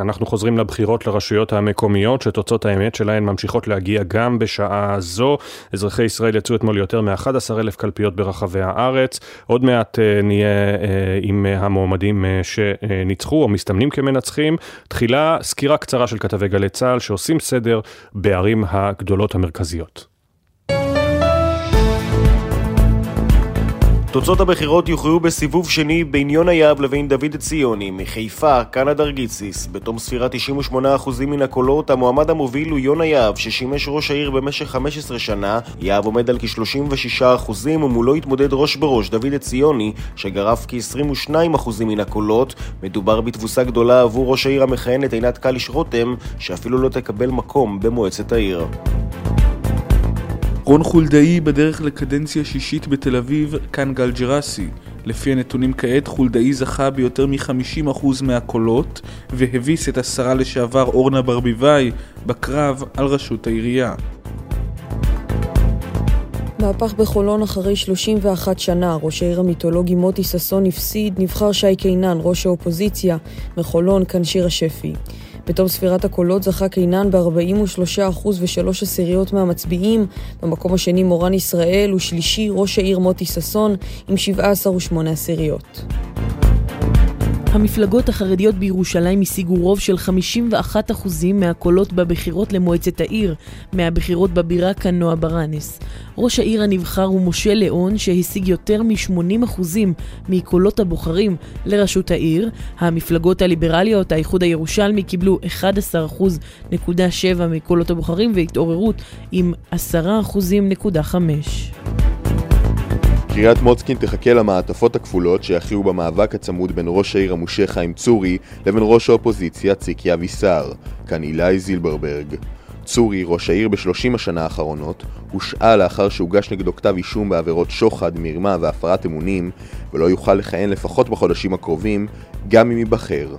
אנחנו חוזרים לבחירות לרשויות המקומיות, שתוצאות האמת שלהן ממשיכות להגיע גם בשעה זו. אזרחי ישראל יצאו אתמול יותר מ-11 אלף קלפיות ברחבי הארץ. עוד מעט uh, נהיה uh, עם המועמדים uh, שניצחו או מסתמנים כמנצחים. תחילה סקירה קצרה של כתבי גלי צה"ל שעושים סדר בערים הגדולות המרכזיות. תוצאות הבחירות יוכרעו בסיבוב שני בין יונה יהב לבין דוד ציוני, מחיפה, קנדה גיציס. בתום ספירת 98% מן הקולות, המועמד המוביל הוא יונה יהב, ששימש ראש העיר במשך 15 שנה. יהב עומד על כ-36% ומולו התמודד ראש בראש דוד ציוני, שגרף כ-22% מן הקולות. מדובר בתבוסה גדולה עבור ראש העיר המכהנת עינת קליש רותם, שאפילו לא תקבל מקום במועצת העיר. רון חולדאי בדרך לקדנציה שישית בתל אביב, כאן גל ג'רסי. לפי הנתונים כעת, חולדאי זכה ביותר מ-50% מהקולות והביס את השרה לשעבר אורנה ברביבאי בקרב על ראשות העירייה. מהפך בחולון אחרי 31 שנה, ראש העיר המיתולוגי מוטי ששון הפסיד, נבחר שי קינן, ראש האופוזיציה, מחולון, כאן שירה שפי. בתום ספירת הקולות זכה קינן ב-43% ו-3 עשיריות מהמצביעים, במקום השני מורן ישראל, ושלישי ראש העיר מוטי ששון עם 17 ו-8 עשיריות. המפלגות החרדיות בירושלים השיגו רוב של 51% מהקולות בבחירות למועצת העיר, מהבחירות בבירה כנועה ברנס. ראש העיר הנבחר הוא משה ליאון, שהשיג יותר מ-80% מקולות הבוחרים לראשות העיר. המפלגות הליברליות, האיחוד הירושלמי, קיבלו 11.7% מקולות הבוחרים והתעוררות עם 10.5%. קריית מוצקין תחכה למעטפות הכפולות שיכריעו במאבק הצמוד בין ראש העיר המושך חיים צורי לבין ראש האופוזיציה ציקי אבישר. כאן אילי זילברברג. צורי, ראש העיר בשלושים השנה האחרונות, הושעה לאחר שהוגש נגדו כתב אישום בעבירות שוחד, מרמה והפרת אמונים, ולא יוכל לכהן לפחות בחודשים הקרובים, גם אם ייבחר.